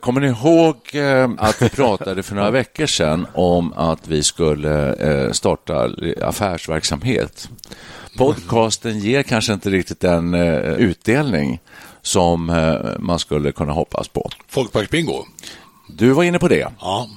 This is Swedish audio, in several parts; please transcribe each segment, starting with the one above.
Kommer ni ihåg eh, att vi pratade för några veckor sedan om att vi skulle eh, starta affärsverksamhet? Podcasten ger kanske inte riktigt den eh, utdelning som eh, man skulle kunna hoppas på. Folkparksbingo. Du var inne på det. Ja.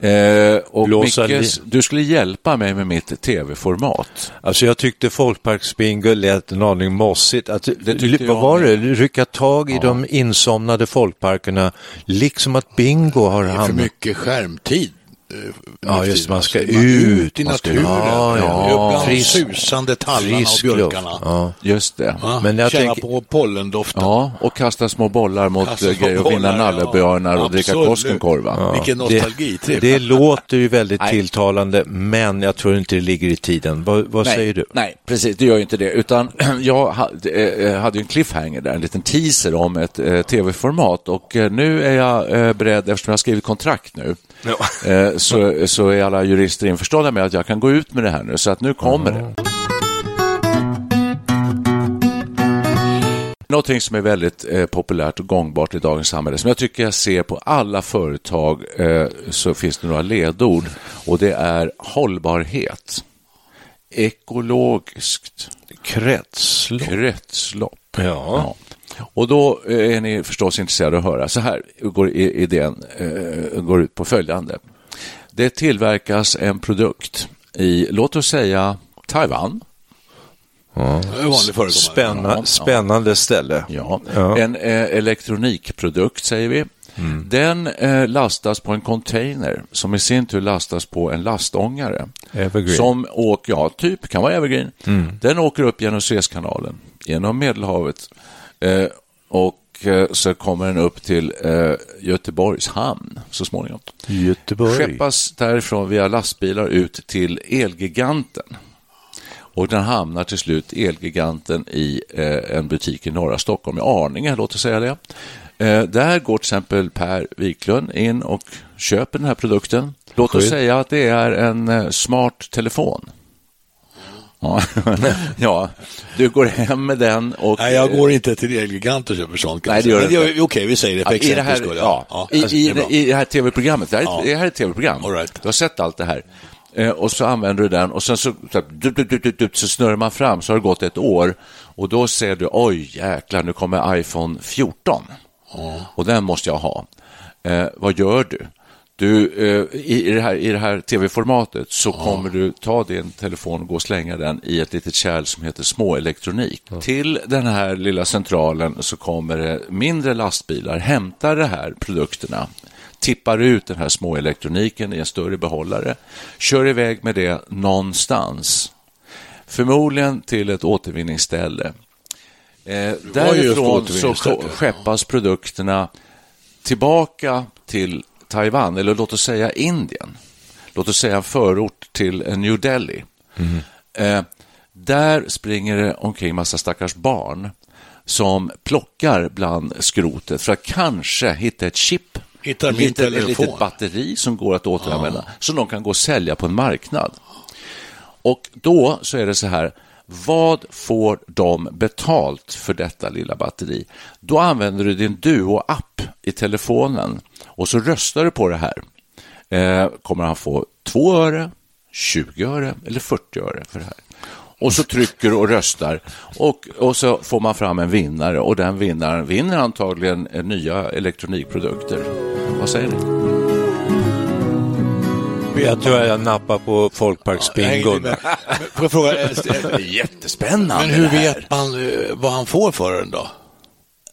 Eh, och Blåsa Micke, li- du skulle hjälpa mig med mitt tv-format. Alltså jag tyckte Folkparksbingo lät en aning mossigt. Att, tyckte vad var det? Rycka tag i de insomnade folkparkerna, liksom att bingo har Det är för hamnat... mycket skärmtid. Eh, Ja, just man ska Alltså, man ut, i man ska- naturen. Ja, ja. Bland Frisk- susande tallarna och frisk björkarna. Ja. Just det. Va? Men jag Känna tänker- på pollendoften. Ja, och kasta små bollar mot Kasta eh, grejer och vinna nallebjörnar ja. och dricka. Koskenkorva. Ja, Vilken det, nostalgitripp. det låter ju väldigt Nej. tilltalande, men jag tror inte det ligger i tiden. Vad, vad nej, säger du? Nej, precis, det gör ju inte det. Utan jag hade, eh, hade ju en cliffhanger där, en liten teaser om ett eh, tv-format och eh, nu är jag eh, beredd, eftersom jag har skrivit kontrakt nu, eh, så, så är alla jurister införstådda med att jag kan gå ut med det här nu, så att nu kommer det. Någonting som är väldigt eh, populärt och gångbart i dagens samhälle, som jag tycker jag ser på alla företag, eh, så finns det några ledord och det är hållbarhet, ekologiskt, Kretslopp. kretslopp. Ja. Ja. Och då eh, är ni förstås intresserade av att höra. Så här går idén eh, går ut på följande. Det tillverkas en produkt i, låt oss säga, Taiwan. Förekommande. Spänna, Ja. Spännande ställe. Ja. Ja. En eh, elektronikprodukt, säger vi. Den eh, lastas på en container som i sin tur lastas på en lastångare. Evergreen. Som åker, ja, typ, kan vara evergreen. Den åker upp genom Suezkanalen, genom Medelhavet eh, och eh, så kommer den upp till eh, Göteborgs hamn så småningom. Göteborg. Skeppas därifrån via lastbilar ut till Elgiganten. Och den hamnar till slut Elgiganten i eh, en butik i norra Stockholm, i Arninge, låt oss säga det. Eh, där går till exempel Per Wiklund in och köper den här produkten. Låt oss säga att det är en eh, smart telefon. Ja. ja, du går hem med den och... Nej, jag går inte till Elgigant och köper sånt. Nej, det gör Men. Okej, vi säger det för Ja, i det exempel här, ja, Ja, i, alltså, i, det i här tv-programmet. Det här, är- Ja. det här är ett tv-program. Right. Du har sett allt det här. Eh, och så använder du den och sen så, så, så snurrar man fram så har det gått ett år och då ser du, oj jäklar, nu kommer iPhone 14 och den måste jag ha. Eh, vad gör du? Du, eh, i, i, det här, I det här tv-formatet så kommer du ta din telefon och gå och slänga den i ett litet kärl som heter småelektronik. Till den här lilla centralen så kommer det mindre lastbilar, hämtar de här produkterna, tippar ut den här småelektroniken i en större behållare, kör iväg med det någonstans. Förmodligen till ett återvinningsställe. Eh, därifrån så skeppas produkterna tillbaka till Taiwan, eller låt oss säga Indien. Låt oss säga en förort till New Delhi. Eh, där springer det omkring massa stackars barn som plockar bland skrotet för att kanske hitta ett chip, Hittar ett litet, ett telefon. litet batteri som går att återanvända, som de kan gå och sälja på en marknad. Och då så är det så här, vad får de betalt för detta lilla batteri? Då använder du din Duo-app i telefonen och så röstar du på det här. Eh, kommer han få 2 öre, 20 öre eller 40 öre för det här? Och så trycker du och röstar och, och så får man fram en vinnare och den vinnaren vinner antagligen nya elektronikprodukter. Vad säger ni? Jag tror jag nappar på folkparksbingon. jag fråga, eh, Jättespännande. men hur vet man eh, vad han får för den då?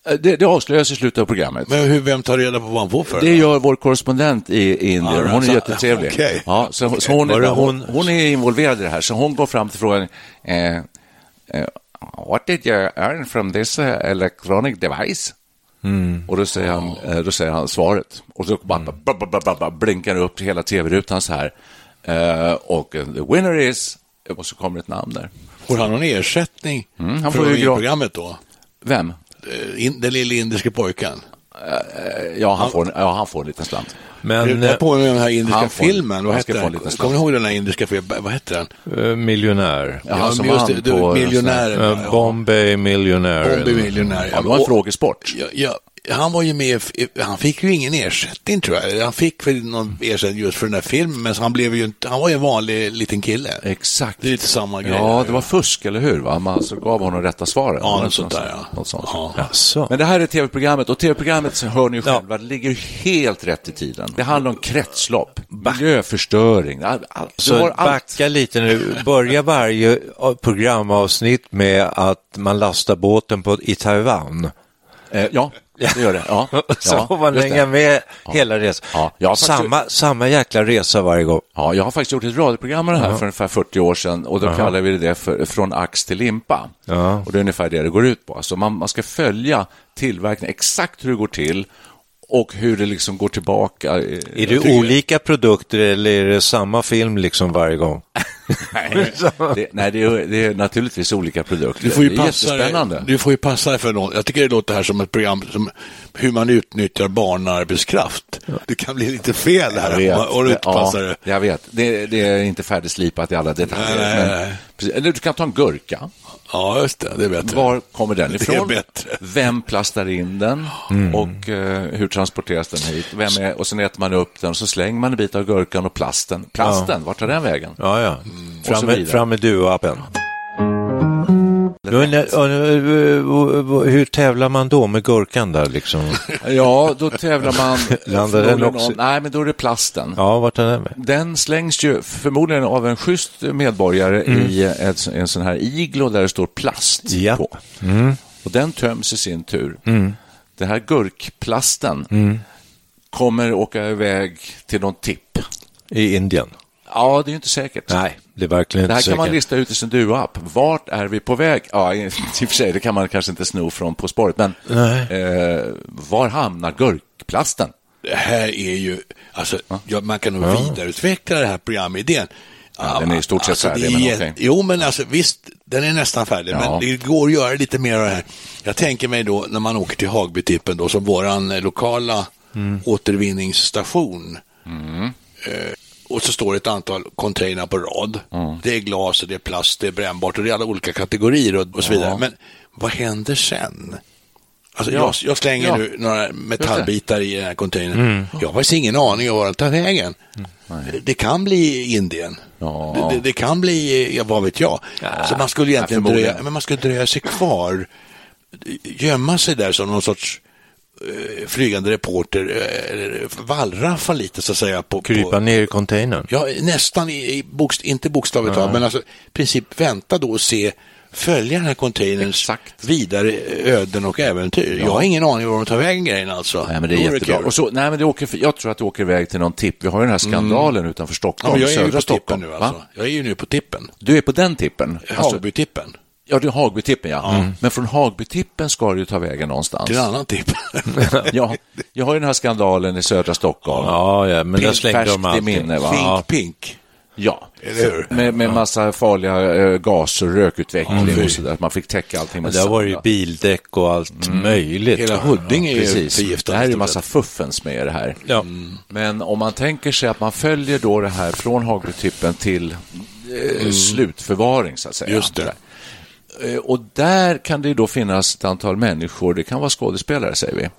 Eh, Det, det avslöjas i slutet av programmet. Men hur, vem tar reda på vad han får för Det gör vår korrespondent i Indien. Ja, Hon är alltså, jättetrevlig. Ja, så, så hon, är, hon, hon- är involverad i det här, så hon går fram till frågan eh, eh, What did you earn from this uh, electronic device? Och då säger, han, eh, då säger han svaret. Och så bara, bara blinkar det upp hela tv-rutan så här. Eh, och eh, the winner is... Och så kommer ett namn där. Får han någon ersättning Mm, han får ju programmet då? Vem? Eh, Den lille indiske pojken. Ja, han får, ja, han får en liten slant. Men jag påminner den här indiska han får- filmen. Vad hette den? Kommer ni ihåg den här indiska filmen? Vad hette den? eh, miljonär. Ja, han som just det, det, på- miljonären. Eh, Bombay miljonär. Bombay miljonär. Ja, det var en frågesport. Ja, ja, han var ju med, han fick ju ingen ersättning tror jag. Han fick väl någon ersättning just för den här filmen, men han blev ju inte, han var ju en vanlig liten kille. Exakt. Det är lite samma grej. Ja, det var fusk, eller hur? Va? Man så gav honom rätta svaren. Ja, Något sånt där, ja. Något sånt. Ja. Jaså? Men det här är tv-programmet och tv-programmet hör ni ju själva, det ligger helt rätt i tiden. Det handlar om kretslopp, miljöförstöring. All, all, du Så har allt. backa lite nu. Börja varje programavsnitt med att man lastar båten på, i Taiwan. Eh, ja, det gör det. Ja, så ja, får man hänga med hela resan. Ja, jag har faktiskt- samma, samma jäkla resa varje gång. Ja, jag har faktiskt gjort ett radioprogram om det här för ungefär 40 år sedan och då kallar vi det för Från ax till limpa. Ja. Och det är ungefär det det går ut på. Alltså man, man ska följa tillverkningen, exakt hur det går till och hur det liksom går tillbaka. Är det olika produkter eller är det samma film liksom varje gång? Nej, det, nej det, är, det är naturligtvis olika produkter. Du får ju det är passa jättespännande. dig, du får ju passa dig för något. Jag tycker det låter här som ett program som hur man utnyttjar barnarbetskraft. Det kan bli lite fel Jag här vet. om man- om du inte passar ja, jag vet. Det, det är inte färdigslipat i alla detaljer. Nej, nej, men, nej. precis. Eller du kan ta en gurka. Ja, just det. Det är bättre. Var kommer den Det är ifrån? bättre. Vem plastar in den? Och eh, hur transporteras den hit? Vem är, och sen äter man upp den och så slänger man en bit av gurkan och plasten. Plasten, vart tar den vägen? Ja, ja. så Fram, med, fram med Duo-appen. Hur tävlar man då med gurkan där liksom? Ja, då tävlar man... Landar den också? Nej, men då är det plasten. Ja, vart är den med? Den slängs ju förmodligen av en schysst medborgare i ett, en sån här iglo där det står plast Japp. på. Och den töms i sin tur. Den här gurkplasten kommer åka iväg till någon tipp. I Indien? Ja, det är ju inte säkert. Nej, det är verkligen Det här inte kan man säkert. lista ut i sin Duo-app. Vart är vi på väg? Ja, i och för sig, det kan man kanske inte sno från På spåret, men eh, var hamnar gurkplasten? Det här är ju, alltså, ja, man kan nog vidareutveckla det här programidén. Ja, den är i stort sett alltså, färdig, det är men okej. Jo, men alltså visst, den är nästan färdig, Ja. men det går att göra lite mer av det här. Jag tänker mig då när man åker till Hagbytippen då, som våran eh, lokala Mm. återvinningsstation. Eh, och så står det ett antal container på rad. Mm. Det är glas, och det är plast, det är brännbart och det är alla olika kategorier och, och så vidare. Men vad händer sen? Alltså, Ja. jag, jag slänger Ja. nu några metallbitar i den här containern. Jag har faktiskt ingen aning om var den tar vägen. Det kan bli Indien. Ja. Det, det, kan bli, ja, vad vet jag. Så man skulle egentligen Ja, dröja, men man skulle dröja sig kvar, gömma sig där som någon sorts flygande reporter, eh, wallraffa lite så att säga. På, Krypa på, ner i containern? Ja, nästan, i, i bokst, inte bokstavligt talat, men alltså i princip vänta då och se, följa den här containerns Exakt. vidare öden och äventyr. Jag har ingen aning var de tar vägen grejen alltså. Nej, men det är jättebra. Och så, nej, men det åker, jag tror att det åker iväg till någon tipp. Vi har ju den här skandalen utanför ja, Stockholm, men jag är ju södra på tippen Stockholm. nu Va? alltså. Jag är ju nu på tippen. Du är på den tippen? Alltså, Hagbytippen. Ja, det är Hagbytippen, ja. Men från Hagbytippen ska du ta vägen någonstans. Till en annan tipp. Ja, jag har ju den här skandalen i södra Stockholm. Ja, ja, men där slängde de allting. minne, va? Pink, Ja. pink. Ja, med, med massa farliga äh, gaser, rökutveckling Ja, och sådär. Man fick täcka allting med där var det ju bildäck och allt möjligt. Hela Huddinge är ju Precis. förgiftat. Det här är ju massa fuffens med det här. Ja. Men om man tänker sig att man följer då det här från Hagbytippen till eh, slutförvaring så att säga. Mm. Just det. Eh, Och där kan det ju då finnas ett antal människor, det kan vara skådespelare säger vi,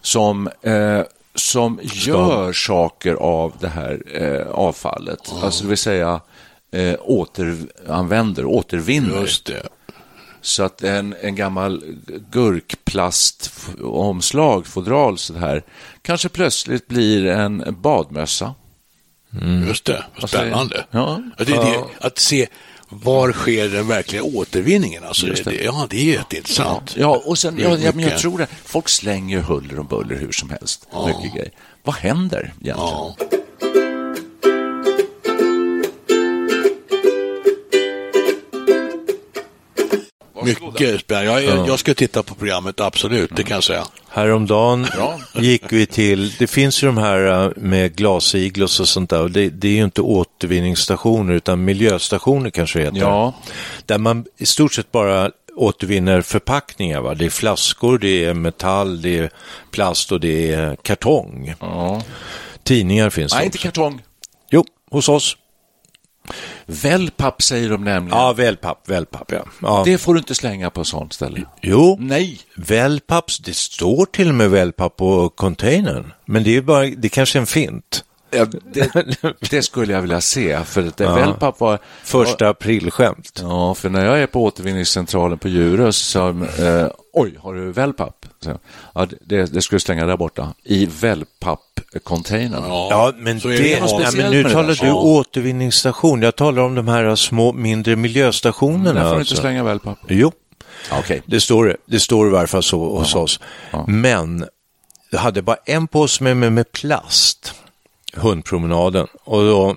som, eh, som gör saker av det här eh, avfallet. Alltså det vill säga eh, återanvänder, återvinner. Just det. Så att en, en gammal gurkplastomslag, fodral så här, kanske plötsligt blir en badmössa. Just det. Vad Spännande. Ja. Ja, det det, att se var sker den verkliga återvinningen. Alltså, det. det. ja, det är jätteintressant. Ja, och sen, ja, ja, men jag tror det. Folk slänger huller och buller hur som helst. Mycket grejer. Vad händer egentligen? Ja. Mycket spännande. Jag, jag, jag ska titta på programmet, absolut, det kan jag säga. Häromdagen gick vi till, det finns ju de här eh, med glasiglos och sånt där, det, det är ju inte återvinningsstationer utan miljöstationer kanske heter. Ja. Där man i stort sett bara återvinner förpackningar. Va? Det är flaskor, det är metall, det är plast och det är kartong. Ja. Tidningar finns det Nej, inte kartong. Jo, hos oss. Wellpapp säger de nämligen. Ja, wellpapp, wellpapp ja. ja. Det får du inte slänga på sånt ställe. Jo, Nej. wellpapps, det står till och med wellpapp på containern. Men det är bara, det är kanske en fint. Ja, det, det skulle jag vilja se, för att det wellpapp var... Första aprilskämt. Ja, för när jag är på återvinningscentralen på Djurö så eh, oj, har du wellpapp? Ja, det, det skulle slänga där borta, i wellpapp-containern. Ja, men, så är det, det ja, men nu med det talar du Ja. återvinningsstation. Jag talar om de här små, mindre miljöstationerna. Där får du alltså. inte slänga wellpapp. Jo, Ja, Okej. det står det. Det står i varje fall så hos oss. Men jag hade bara en påse med mig med plast, hundpromenaden. Och då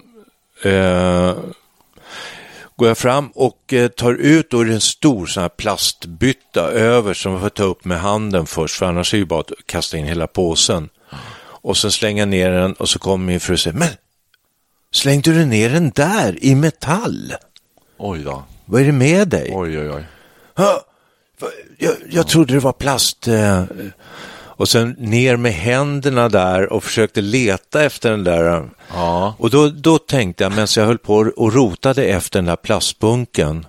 eh, går jag fram och eh, tar ut, då en stor sån här plastbytta över som jag får ta upp med handen först, för annars är det ju bara att kasta in hela påsen. Och sen slänga ner den och så kommer min fru och säger, men slängde du ner den där i metall? Oj då. Vad är det med dig? Oj, oj, oj. "Ha, va- Jag, jag trodde det var plast. eh." Och sen ner med händerna där och försökte leta efter den där. Ja. Och då, då tänkte jag, medan jag höll på och rotade efter den där plastbunken,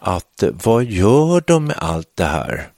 att eh, vad gör de med allt det här?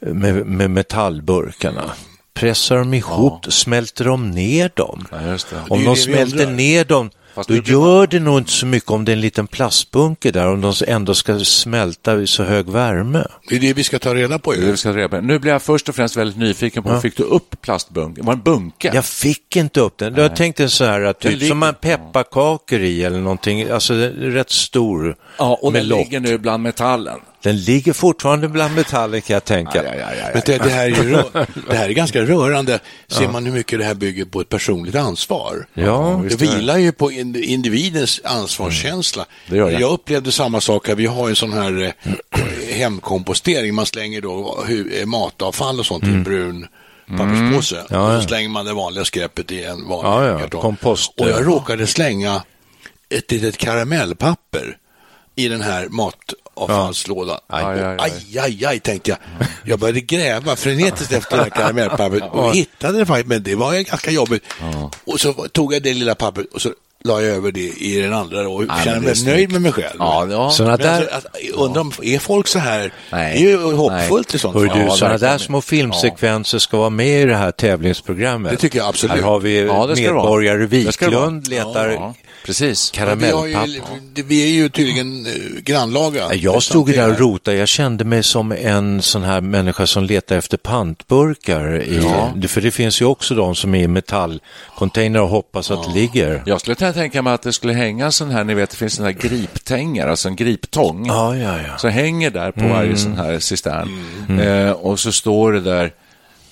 Med, med metallburkarna? Pressar de ihop, smälter de ner dem? Ja, just det. Om de smälter undrar. ner dem, Fast då gör det nog inte så mycket om det är en liten plastbunke där, om de ändå ska smälta vid så hög värme. Det är det vi ska ta reda på Det det vi ska ta reda på. Nu blir jag först och främst väldigt nyfiken på, fick du upp plastbunken? Var det en bunke? Jag fick inte upp den. Jag tänkte så här, att typ ligger- som man pepparkakor i eller någonting, alltså rätt stor. Ja, och med den lock. ligger nu bland metallen. Den ligger fortfarande bland metaller kan jag tänka. Ja, ja, ja, Men det, det, här är det här är ganska rörande. Ser man hur mycket det här bygger på ett personligt ansvar. Ja, det vilar ju på ind- individens ansvarskänsla. Det gör det. Jag upplevde samma sak här. Vi har en sån här eh, hemkompostering. Man slänger då eh, matavfall och sånt i en brun papperspåse. Mm. Ja, och ja. så slänger man det vanliga skräpet i en vanlig Ja, ja. kartong. Kompost, Och ja. jag råkade slänga ett litet karamellpapper i den här matavfallslådan. Aj, aj, aj. aj, aj, aj, tänkte jag. Jag började gräva frenetiskt efter det här karamellpappret och hittade det faktiskt, men det var ju ganska jobbigt. Och så tog jag det lilla pappret och så la jag över det i den andra och kände mig nöjd med mig själv. Ja, ja. Men där, alltså, att, undrar om, är folk så här? Nej. Det är ju hoppfullt i sånt fall. du, Ja, sådana där små filmsekvenser ska vara med i det här tävlingsprogrammet. Det tycker jag absolut. Här har vi Ja, det ska det vara. medborgare Det ska det vara. Wiklund letar Ja, precis. Vi, ju, det- vi är ju tydligen eh, grannlaga. Jag stod där och rotade, jag kände mig som en sån här människa som letar efter pantburkar. I, För det finns ju också de som är i metallcontainer och hoppas att det ligger. Jag skulle kunna tänka mig att det skulle hänga sån här, ni vet det finns sån här griptängar, alltså en griptång. Ja, ja, ja. Så hänger där på Mm. varje sån här cistern. Eh, och så står det där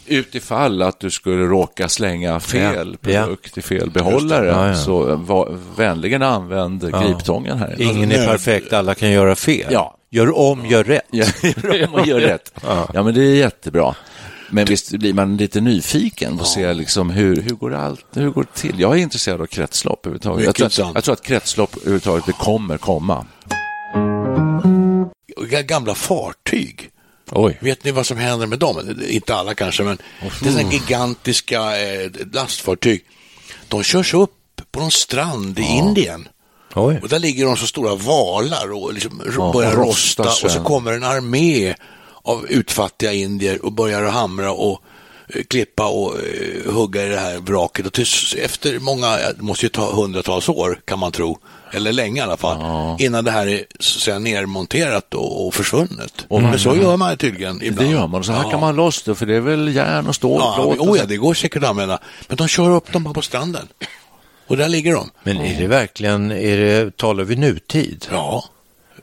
utifall att du skulle råka slänga fel Ja, produkt i fel behållare. Ja, ja. Så var, vänligen använd griptången här. Ingen är nöd- perfekt, alla kan göra fel. Ja. Gör om, gör rätt. Gör om och gör rätt. Ja, men det är jättebra. Men visst blir man lite nyfiken på att se liksom hur, hur, går allt, hur går det till? Jag är intresserad av kretslopp överhuvudtaget. Jag tror, jag tror att kretslopp överhuvudtaget kommer komma. Ga- Gamla fartyg. Oj. Vet ni vad som händer med dem? Inte alla kanske, men det är sådana gigantiska eh, lastfartyg. De körs upp på någon strand i Indien. Oj. Och där ligger de så stora valar och liksom Ja, börjar rosta rostar och så kommer en armé av utfattiga indier och börjar hamra och klippa och eh, hugga i det här vraket. Och till, efter många, det måste ju ta hundratals år kan man tro, eller länge i alla fall, innan det här är så nermonterat och, och försvunnet. Men så gör man tydligen Det ibland. gör man och så hackar Ja. man loss det för det är väl järn och stål Ja, plåt. oh ja, det går säkert att använda. Men de kör upp dem bara på stranden. Och där ligger de. Men är det verkligen, är det, talar vi nutid? Ja,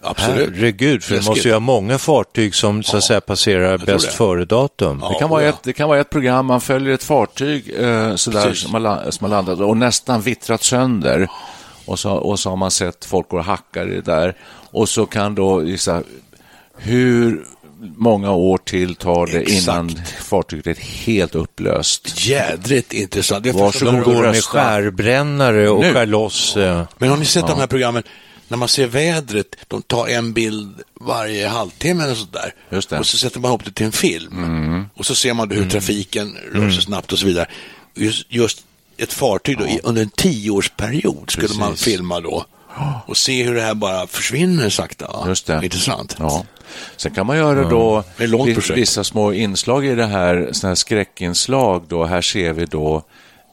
absolut. Herregud, för det Läskigt. måste ju ha många fartyg som så att säga passerar bäst det. före-datum. Ja. Det kan, vara ja. ett, det kan vara ett program, man följer ett fartyg eh, sådär, som, har, som har landat och nästan vittrat sönder. Och så, och så har man sett folk gå och hacka det där. Och så kan då gissa hur många år till tar det Exakt. innan fartyget är helt upplöst. Jädrigt intressant. Det Varsågod. De går med rösta. skärbrännare och Nu. skär loss. eh, Men har ni sett de här programmen när man ser vädret, de tar en bild varje halvtimme eller sådär. Just det. Mm. Och så sätter man ihop det till en film. Och så ser man hur trafiken rör sig snabbt och så vidare. Just, just ett fartyg då, i, under en tioårsperiod skulle man Precis. filma då. Och se hur det här bara försvinner sakta. Just det. Intressant. Ja. Sen kan man göra då projekt. vissa små inslag i det här, såna här skräckinslag. Då. Här ser vi då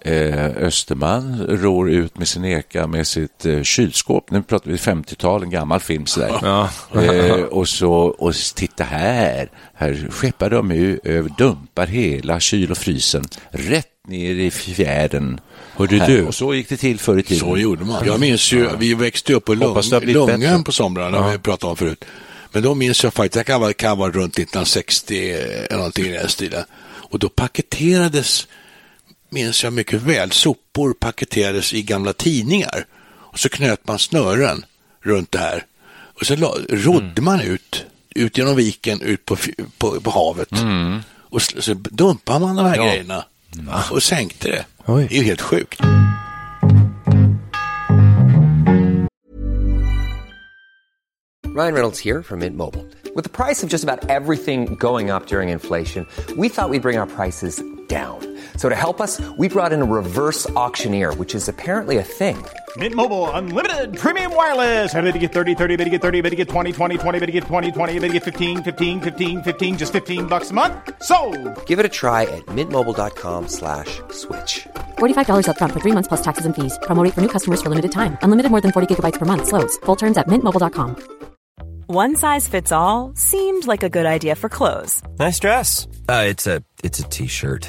eh, Österman ror ut med sin eka med sitt eh, kylskåp. Nu pratar vi 50-tal, en gammal film sådär. Ja. eh, och så, och titta här, här skeppar de ju dumpar hela kyl och frysen rätt ner i fjärden. Hörde Här. du? Och så gick det till förr i tiden. Så gjorde man. Jag minns ju, vi växte upp på. Lungön på somrarna, har vi pratat om förut. Men då minns jag faktiskt, det kan vara, kan vara runt 1960 eller någonting i den stilen. Och då paketerades, minns jag mycket väl, sopor paketerades i gamla tidningar. Och så knöt man snören runt det här. Och så la, rodde Mm. man ut, ut genom viken, ut på, på, på havet. Och så, så dumpade man de här Mm. Ja. grejerna och sänkte det. Oj. Det är ju helt sjukt. Ryan Reynolds here from Mint Mobile. With the price of just about everything going up during inflation, we thought we'd bring our prices down. So to help us, we brought in a reverse auctioneer, which is apparently a thing. Mint Mobile unlimited premium wireless. Ready to get 30, 30, bit to get 30, bit to get 20, 20, 20, bit to get 20, 20, bit to get 15, 15, 15, 15 just 15 bucks a month. So, Give it a try at mintmobile.com slash switch. $45 upfront for three months plus taxes and fees. Promo rate for new customers for limited time. Unlimited more than 40 gigabytes per month. Slows. Full terms at mintmobile.com. One size fits all seemed like a good idea for clothes Nice dress. Uh, it's a it's a t-shirt.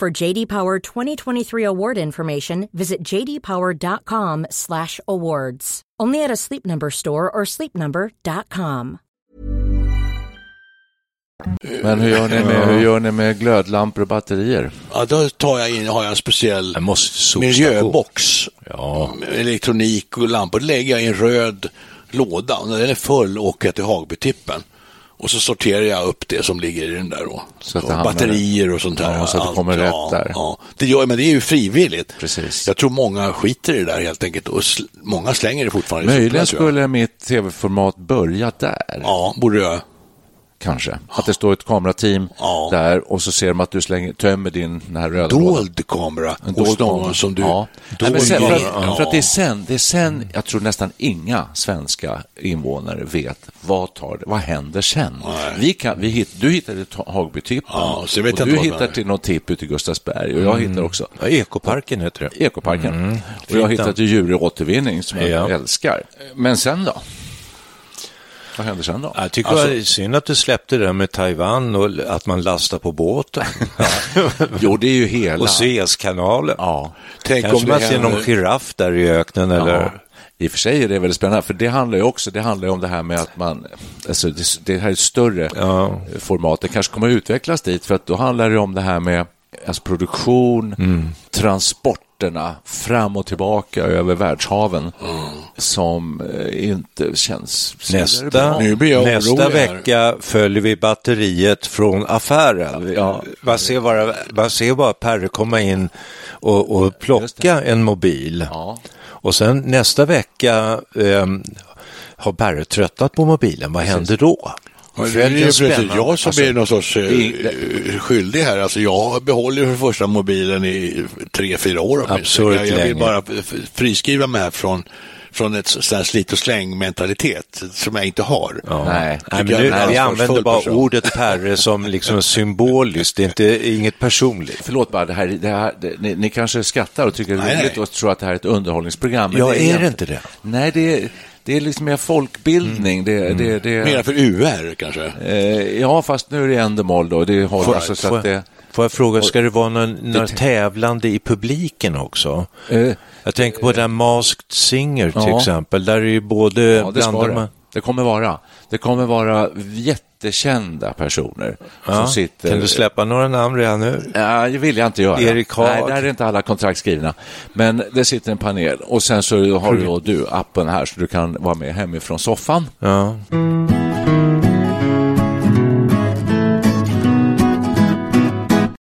For JD Power 2023 award information, visit jdpower.com/awards. Only at a Sleep Number store or sleepnumber.com. Men hur gör, ni med, hur gör ni med glödlampor och batterier? Ja, då tar jag in, har jag en speciell Jag miljöbox. Ja. Elektronik och lampor. Det lägger jag i en röd låda. Och när den är full åker jag till Hagbytippen. Och så sorterar jag upp det som ligger i den där då. Så att och batterier och sånt där. Ja, så att det Allt, kommer rätt ja, där. Ja. Det gör, men det är ju frivilligt. Precis. Jag tror många skiter i det där helt enkelt. Och sl- många slänger det fortfarande Möjligen skulle mitt tv-format börja där. Ja, borde jag. Kanske. Att det står ett kamerateam Ja. där och så ser de att du slänger, tömmer din den här röda. Dold kamera En hos dold någon kamera. som du... Ja. Nej, men sen, för, att, kamera. för att det är sen, det är sen, jag tror nästan inga svenska invånare vet vad tar det, vad händer sen. Vi kan, vi hit, du hittade Hagbytippen Ja, och jag du hittar till någon tipp ute i Gustavsberg och jag hittar också Ja, Ekoparken heter det. Ekoparken. och jag hittar till djuråtervinning som jag Ja. älskar. Men sen då? Vad händer sen då? Jag tycker Alltså- det är synd att du släppte det där med Taiwan och att man lastar på båten. Jo, det är ju hela... och Suezkanalen. Ja. Tänk Kanske om man ser någon giraff där i öknen eller... Ja. I och för sig är det väldigt spännande, för det handlar ju också det handlar om det här med att man, alltså det, det här är ett större Ja. format, det kanske kommer att utvecklas dit, för att då handlar det om det här med alltså produktion, Mm. Transporterna fram och tillbaka över världshaven som eh, inte känns Nästa, bra. Nu blir jag nästa vecka följer vi batteriet från affären. Ja. Man, ser bara, man ser bara Perre komma in och, och plocka en mobil. Ja. Och sen nästa vecka ehm, har Perre tröttnat på mobilen. Vad händer då? Ja, Det är ju jag som Alltså, blir någon sorts eh, det- skyldig här. Alltså jag behåller för första mobilen i tre, fyra år. åtminstone. Jag, jag vill länge. bara friskriva mig här från, från ett sånt slit och släng mentalitet som jag inte har. Ja. Nej. Nej, nu, jag är en vi använder bara person. ordet Perre som liksom symboliskt, det är inte, inget personligt. Förlåt bara, det här, det här, det, ni, ni kanske skrattar och tycker det är Nej, roligt nej. och tror att det här är ett underhållningsprogram. men Ja, är det inte det? Nej, det är, det är liksom mer folkbildning. Det, det, det, Mera för UR kanske. Eh, ja, fast nu är det Endemol då. Det håller Får, alltså så att det... får jag fråga, ska det vara någon, någon tävlande i publiken också? Eh, Jag tänker på den Masked Singer till Ja. exempel, där är ju både ja, det ska det. Det kommer vara. Det kommer vara jättekända personer Ja. som sitter... Kan du släppa några namn redan nu? Ja, det vill jag inte göra. Erik Haag. Nej, där är inte alla kontrakt skrivna. Men det sitter en panel och sen så har du, då du appen här så du kan vara med hemifrån soffan. Ja.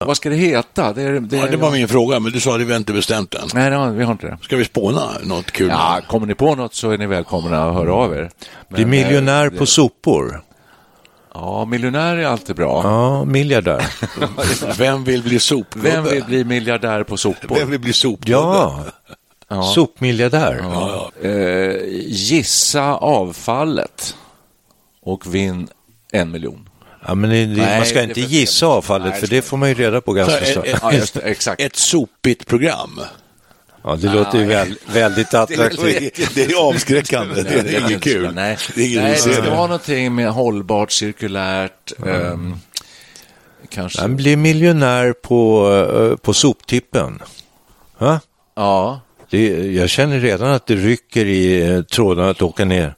Vad ska det heta? Det, är, det, Ja, det var min fråga, men du sa att vi inte bestämt än. Nej, det har, vi har inte det. Ska vi spåna något kul? Ja, kommer ni på något så är ni välkomna att höra av er. Bli Men, miljonär eh, på sopor. Ja, miljonär är alltid bra. Ja, miljardär. Vem vill bli sopgubbe? Vem vill bli miljardär på sopor? Vem vill bli sopgubbe? Ja, sopmiljardär. Eh, gissa avfallet och vinn en miljon. Ja, men det, Nej, man ska inte gissa avfallet, Nej, för det får man ju reda på ganska ett, snart. ett, Ja, exakt. ett sopigt program. Ja, det låter ju väl, väldigt attraktivt. Det är avskräckande. Det är inget kul. Nej, Det är ingen Nej det ska vara någonting med hållbart, cirkulärt. ehm, kanske. Han blir miljonär på, eh, på soptippen. Va? Ja. Det, jag känner redan att det rycker i eh, trådarna att åka ner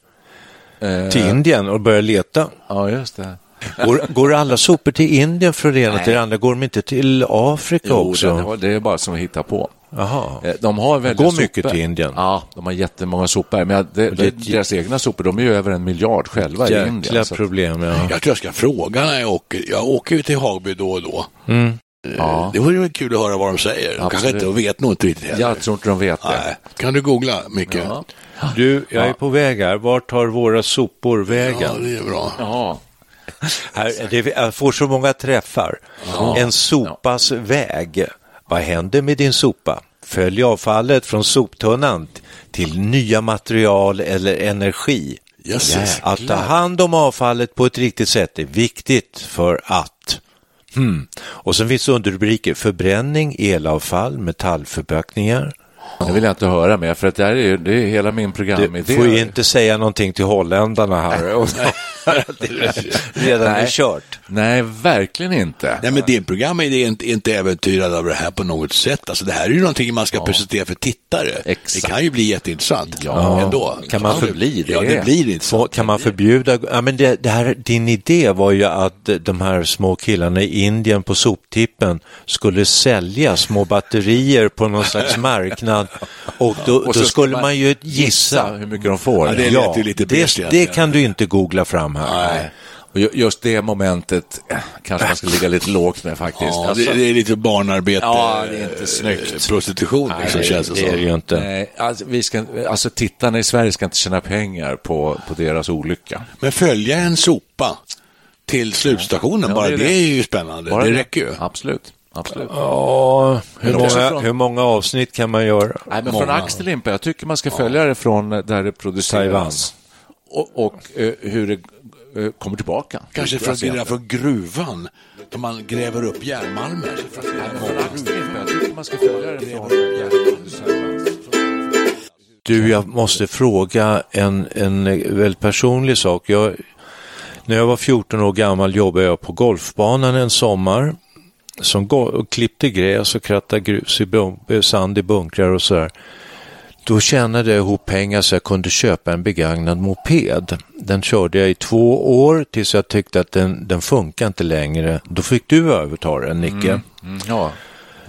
eh, till Indien och börja leta. Ja, just det. Går, går alla sopor till Indien från det ena till det andra? Går de inte till Afrika Jo, också? det, det är bara som att hitta på. Jaha. Eh, De har väldigt Går mycket sopor. till Indien? Ja, de har jättemånga sopor. Men det, det deras egna sopor, de är ju över en miljard själva i Indien. problem, ja. Jag tror jag ska fråga när jag åker. Jag åker ju till Hagby då och då. Mm. Ja. Det vore ju kul att höra vad de säger. De kanske inte vet nog inte riktigt heller. Jag tror inte de vet det. Nej. Kan du googla, Micke? Ja. Du, jag är på väg här. Vart tar våra sopor vägen? Ja, det är bra. Ja. Här, det, jag får så många träffar. En sopas väg. Vad händer med din sopa? Följ avfallet från soptunnan till nya material eller energi. Jösses. Att ta hand om avfallet på ett riktigt sätt är viktigt för att Hmm. Och sen finns underrubriker förbränning, elavfall, metallförpackningar. Det vill jag inte höra mer, för att det, här är, ju- det är hela min programidé. Du får ju inte säga någonting till holländarna här. Är redan är kört. Nej, verkligen inte. Nej, men din program är inte, inte äventyrad av det här på något sätt. Alltså, det här är ju någonting man ska presentera för tittare. Exakt. Det kan ju bli jätteintressant Ja. ändå. Kan man förbli det? Ja, det blir intressant. kan man förbjuda, ja, men det, det här, din idé var ju att de här små killarna i Indien på soptippen skulle sälja små batterier på någon slags marknad och då, Och då skulle man ju Gissa hur mycket de får. Ja, det lite det, det egentligen. kan du inte googla fram här. Nej. Och ju- just det momentet eh, kanske man ska ligga lite lågt med faktiskt. Ja, Alltså, det, det är lite barnarbete. Ja, det är inte eh, snyggt. Prostitution, liksom, känns det, det är det ju inte. Nej, alltså, vi ska, alltså tittarna i Sverige ska inte tjäna pengar på, på deras olycka. Men följa en sopa till slutstationen, Ja, bara det är det, det. är ju spännande. Bara det räcker ju. Absolut. Absolut. Ja, hur många, från- hur många avsnitt kan man göra? Nej, men Många. från ax till limpa. Jag tycker man ska följa det från eh, där det produceras. Och, och eh, hur det eh, kommer tillbaka. Kanske från, Alltså, redan från gruvan, där man gräver upp järnmalmer. Nej, men från ax till limpa. Jag tycker man ska följa det från där det produceras. Du, jag måste fråga en, en väldigt personlig sak. Jag, när jag var 14 år gammal jobbade jag på golfbanan en sommar som och klippte gräs och krattade grus i sand i bunkrar och sådär. Då tjänade jag ihop pengar så jag kunde köpa en begagnad moped. Den körde jag i två år tills jag tyckte att den, den funkar inte längre. Då fick du överta den, Nicke. Mm, mm, ja.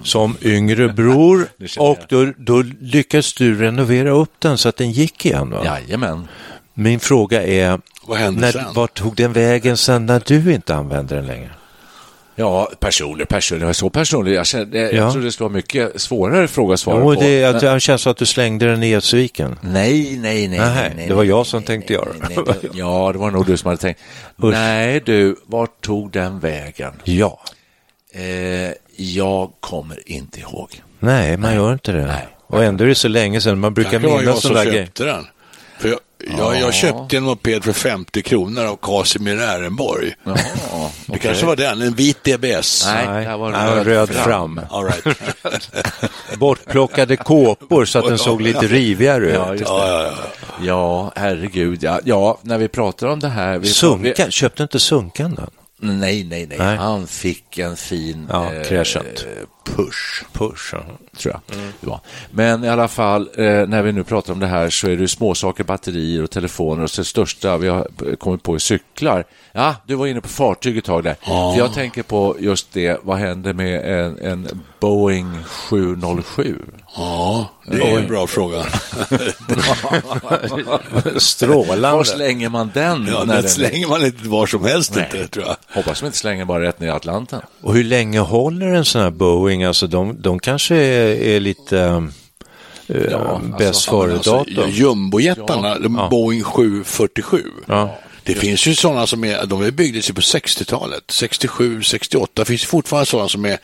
Som yngre bror och då, då lyckades du renovera upp den så att den gick igen. Va? Jajamän. Min fråga är, Vad när, vart tog den vägen sen när du inte använde den längre? Ja, jag är så personlig. Jag, kände, jag Ja. tror det skulle vara mycket svårare fråga att svara Jo, på. det, jag, jag känns att du slängde den i Edsviken. Nej, nej, nej. Nej, nej, det var jag som nej, tänkte nej, göra det- Ja, det var nog du som hade tänkt. Usch. Nej, du, vart tog den vägen? Ja. Eh, jag kommer inte ihåg. Nej, man gör inte det. Och ändå är det så länge sedan man brukar minnas som sådana grejer. den. För jag, jag, jag köpte en moped för 50 kronor av Casimir Ehrenborg. Jaha, Det kanske var den, en vit DBS. Nej, det var nej, röd röd fram. fram. All right. Bortplockade kåpor så att den såg lite rivigare ut. Ja, just det. Ja, ja, ja. Ja, herregud. Ja, ja, när vi pratar om det här. Vi, Sunkan, köpte inte Sunkan den? Nej, nej, nej, Nej. Han fick en fin Ja, crescent. push. Push. ja. tror jag det var. Men i alla fall, eh, när vi nu pratar om det här så är det småsaker, batterier och telefoner och så det största vi har kommit på är cyklar. Ja, du var inne på fartyg ett tag där. För jag tänker på just det, vad händer med en, en Boeing 707? Ja, det är en bra fråga. Var Strålande. slänger man den? Ja, när den den slänger man inte var som helst Nej. inte, tror jag. Hoppas de inte slänger bara rätt ner i Atlanten. Och hur länge håller en sån här Boeing? Alltså de, de kanske är, är lite äh, Ja, bäst alltså, före-datum. ja, Jumbojättarna, de Boeing 747. Ja. Det finns ju sådana som är, de är byggdes ju på 60-talet, 67, 68, finns det fortfarande sådana som är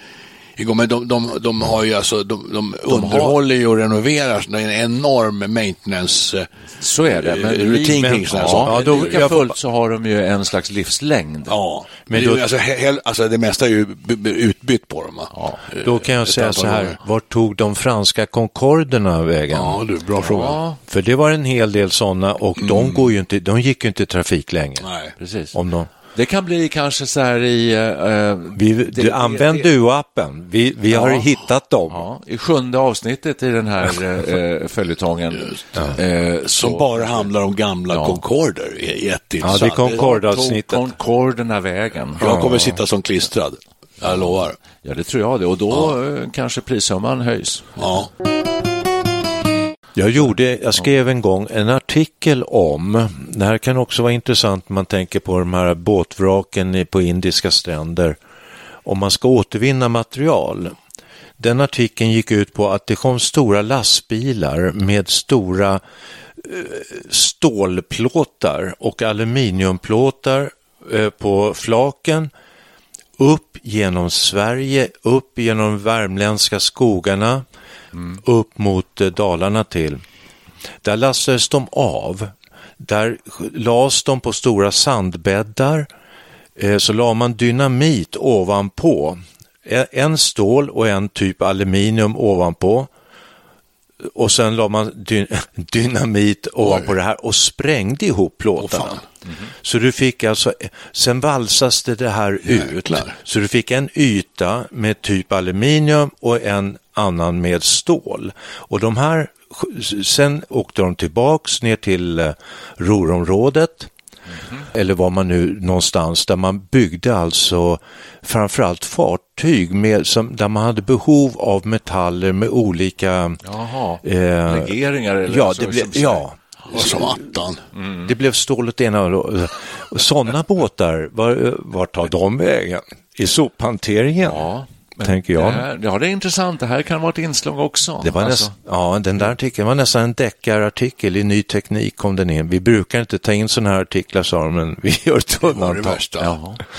igång, men de, de, de har ju alltså, de, de, underhåller ju och renoverar, det är en enorm maintenance eh, Så är det. Men rutin men- kring sådana ja, saker. ja, då- lika jag fullt så har de ju en slags livslängd. Ja, Men då- alltså, he, he, alltså det mesta är ju utbytt på dem. Eh, Då kan jag ett säga så här, gånger. vart tog de franska Concorderna vägen? Ja, du, bra fråga. Ja, För det var en hel del sådana och de, går ju inte, de gick ju inte i trafik länge. Nej. precis. Om de, Det kan bli kanske så här i... eh, vi, det- du, det- använd Duo-appen, vi, vi har Ja. hittat dem. Ja, i sjunde avsnittet i den här eh, följetongen. Eh, Som så- bara handlar om gamla Ja. Concorder. Är Ja, jätteintressant. det är Concorde-avsnittet. Concorderna vägen? Jag kommer sitta som klistrad. Jag lovar. Ja, det tror jag det. Och då eh, kanske prissumman höjs. Ja. Jag, gjorde, jag skrev en gång en artikel om, det här kan också vara intressant när man tänker på de här båtvraken på indiska stränder, om man ska återvinna material. Den artikeln gick ut på att det kom stora lastbilar med stora eh, stålplåtar och aluminiumplåtar eh, på flaken. Upp genom Sverige, upp genom värmländska skogarna, upp mot eh, Dalarna till. Där lastades de av. Där lades de på stora sandbäddar. Eh, så la man dynamit ovanpå. E- En stål och en typ aluminium ovanpå. Och sen la man dy dynamit ovanpå det här och sprängde ihop plåtarna. fan. Så du fick alltså, sen valsas det, det här ut. Jäklar. Så du fick en yta med typ aluminium och en annan med stål. Och de här, sen åkte de tillbaks ner till eh, Ruhrområdet. Eller var man nu någonstans där man byggde alltså framförallt fartyg med, som, där man hade behov av metaller med olika... Jaha, Eh, legeringar eller ja, så- det, blev, som- ja, Och som attan. det blev stål åt ena och Sådana båtar, var, vart tar de vägen? I sophanteringen, Ja, men tänker jag. Det här, ja, det är intressant. Det här kan vara ett inslag också. Det var Alltså, näst, ja, den där artikeln var nästan en deckarartikel. I Ny Teknik kom den in. Vi brukar inte ta in sådana här artiklar, sa de, men vi gör ett Det var det undantag. värsta.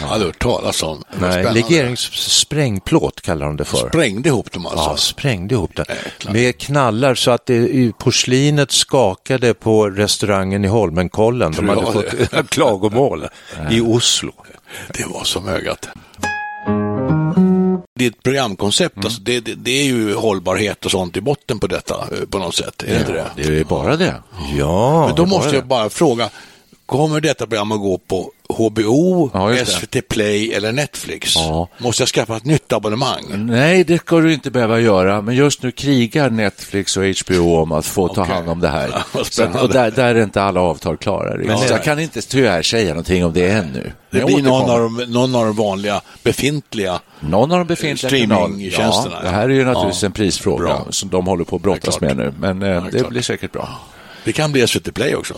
Jag hade hört talas om. Nej, legeringssprängplåt kallar de det för. Sprängde ihop dem alltså. Ja, sprängde ihop det. Jäklar. Med knallar så att det, porslinet skakade på restaurangen i Holmenkollen. De Tror hade jag fått klagomål i Oslo. Det var som ögat. Ditt programkoncept, alltså det, det, det är ju hållbarhet och sånt i botten på detta eh, på något sätt. Är det inte det? Det är bara det. Ja, Men då det måste jag bara fråga, kommer detta program att gå på HBO, Ja. SVT Play eller Netflix? Ja. Måste jag skaffa ett nytt abonnemang? Nej, det ska du inte behöva göra, men just nu krigar Netflix och HBO om att få ta hand om det här. Ja, att, och där, där är inte alla avtal klara. Men jag kan inte tyvärr säga någonting om det ännu. Det blir någon av, de, någon av de vanliga befintliga Någon av de befintliga Streamingtjänsterna. Ja, det här är ju naturligtvis en prisfråga Bra. som de håller på att brottas med nu. Men eh, det det blir säkert bra. Det kan bli SVT Play också.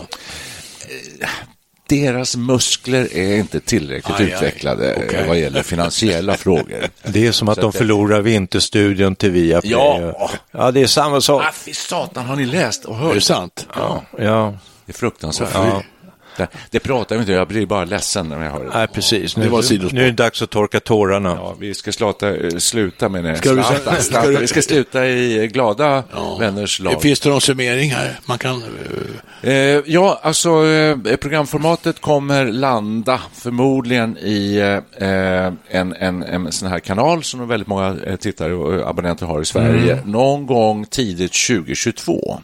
Deras muskler är inte tillräckligt Aj, aj. utvecklade eh, Okej. vad gäller finansiella frågor. Det är som att Så de att det- förlorar Vinterstudion till Viaplay. Ja. ja, det är samma sak. Ah, fy satan, har ni läst och Är hört? det sant? Ja, Ja, det är fruktansvärt. Ja. Det, det pratar jag inte, jag blir bara ledsen när jag hör det. nej precis. Nu, Det var sidospår. nu är det dags att torka tårarna. Ja, vi ska slata, eh, sluta med det. Ska Slata, ska slata. du- Vi ska sluta i glada vänners lag. Finns det någon summering här? Man kan... eh, Eh, ja, alltså eh, programformatet kommer landa förmodligen i eh, en, en, en sån här kanal som väldigt många eh, tittare och eh, abonnenter har i Sverige någon gång tidigt 2022.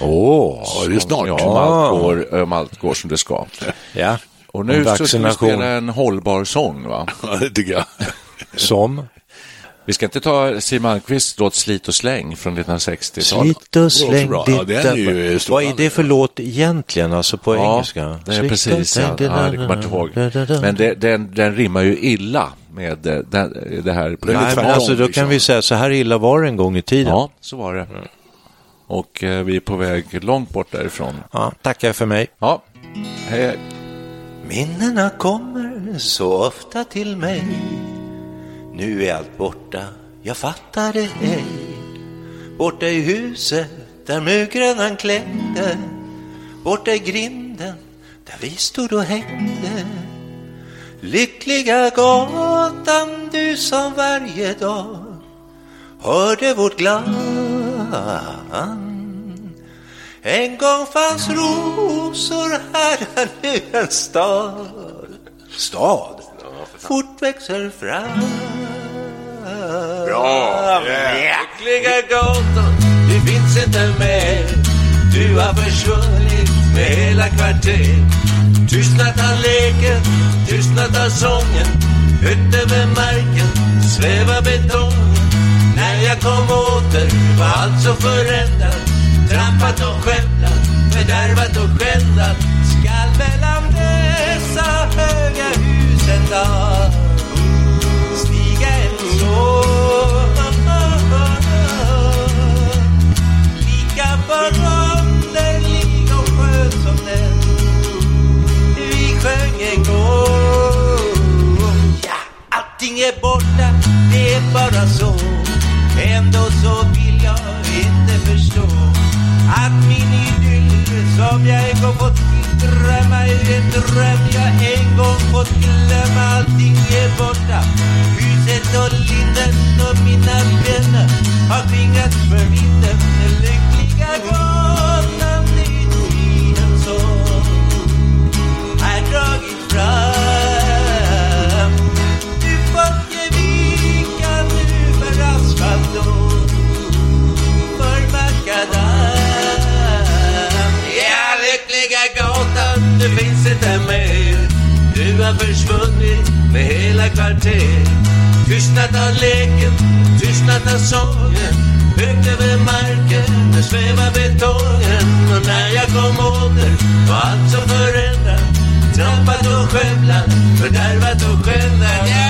Åh, Ja, det är snart. Ja, om, allt går, om allt går som det ska. ja. Och nu så ska vi spela en hållbar sång. Va? Ja, det tycker jag. Som? Vi ska inte ta Siw Malmkvists låt Slit och släng från 1960-talet. Slit och släng ditt Ja, den är ju Vad är det för låt egentligen, alltså på Ja, engelska? det är precis. Ja. det kommer jag inte ihåg. Men det, den, den rimmar ju illa med eh, den, det här Nej, men alltså då kan vi säga så här illa var det en gång i tiden. Ja, så var det. Och eh, vi är på väg långt bort därifrån. Ja, tackar för mig. Ja, hej. Minnena kommer så ofta till mig Nu är allt borta, jag fattar det ej Borta i huset där mygran klängde Borta i grinden där vi stod och hängde Lyckliga gatan du som varje dag hörde vårt en gång fanns rosor här, är nu en stad. Stad? Fort växer fram. Bra! Lyckliga gatan, du finns inte mer. Du har försvunnit med hela kvarter. Tystnat har leken, tystnat har sången. Högt över marken svävar betongen. Kom åter var allt så förändrat. Trampat och skämtat, fördärvat och skändat. Skall mellan dessa höga hus en dag stiga en sång. Lika förunderlig och skön som den vi sjöng en gång. Ja, allting är borta, det är bara så. Ändå så vill jag inte förstå att min idyll som jag en gång fått drömma ur en dröm jag en gång fått glömma. Allting är borta. Huset och linden och mina vänner har tvingats för leken, tystnat av sången. Högt över marken, där svävar betongen. Och när jag kom åter var allt så förändrat. Trampat och skövlat, fördärvat och skändat. Yeah!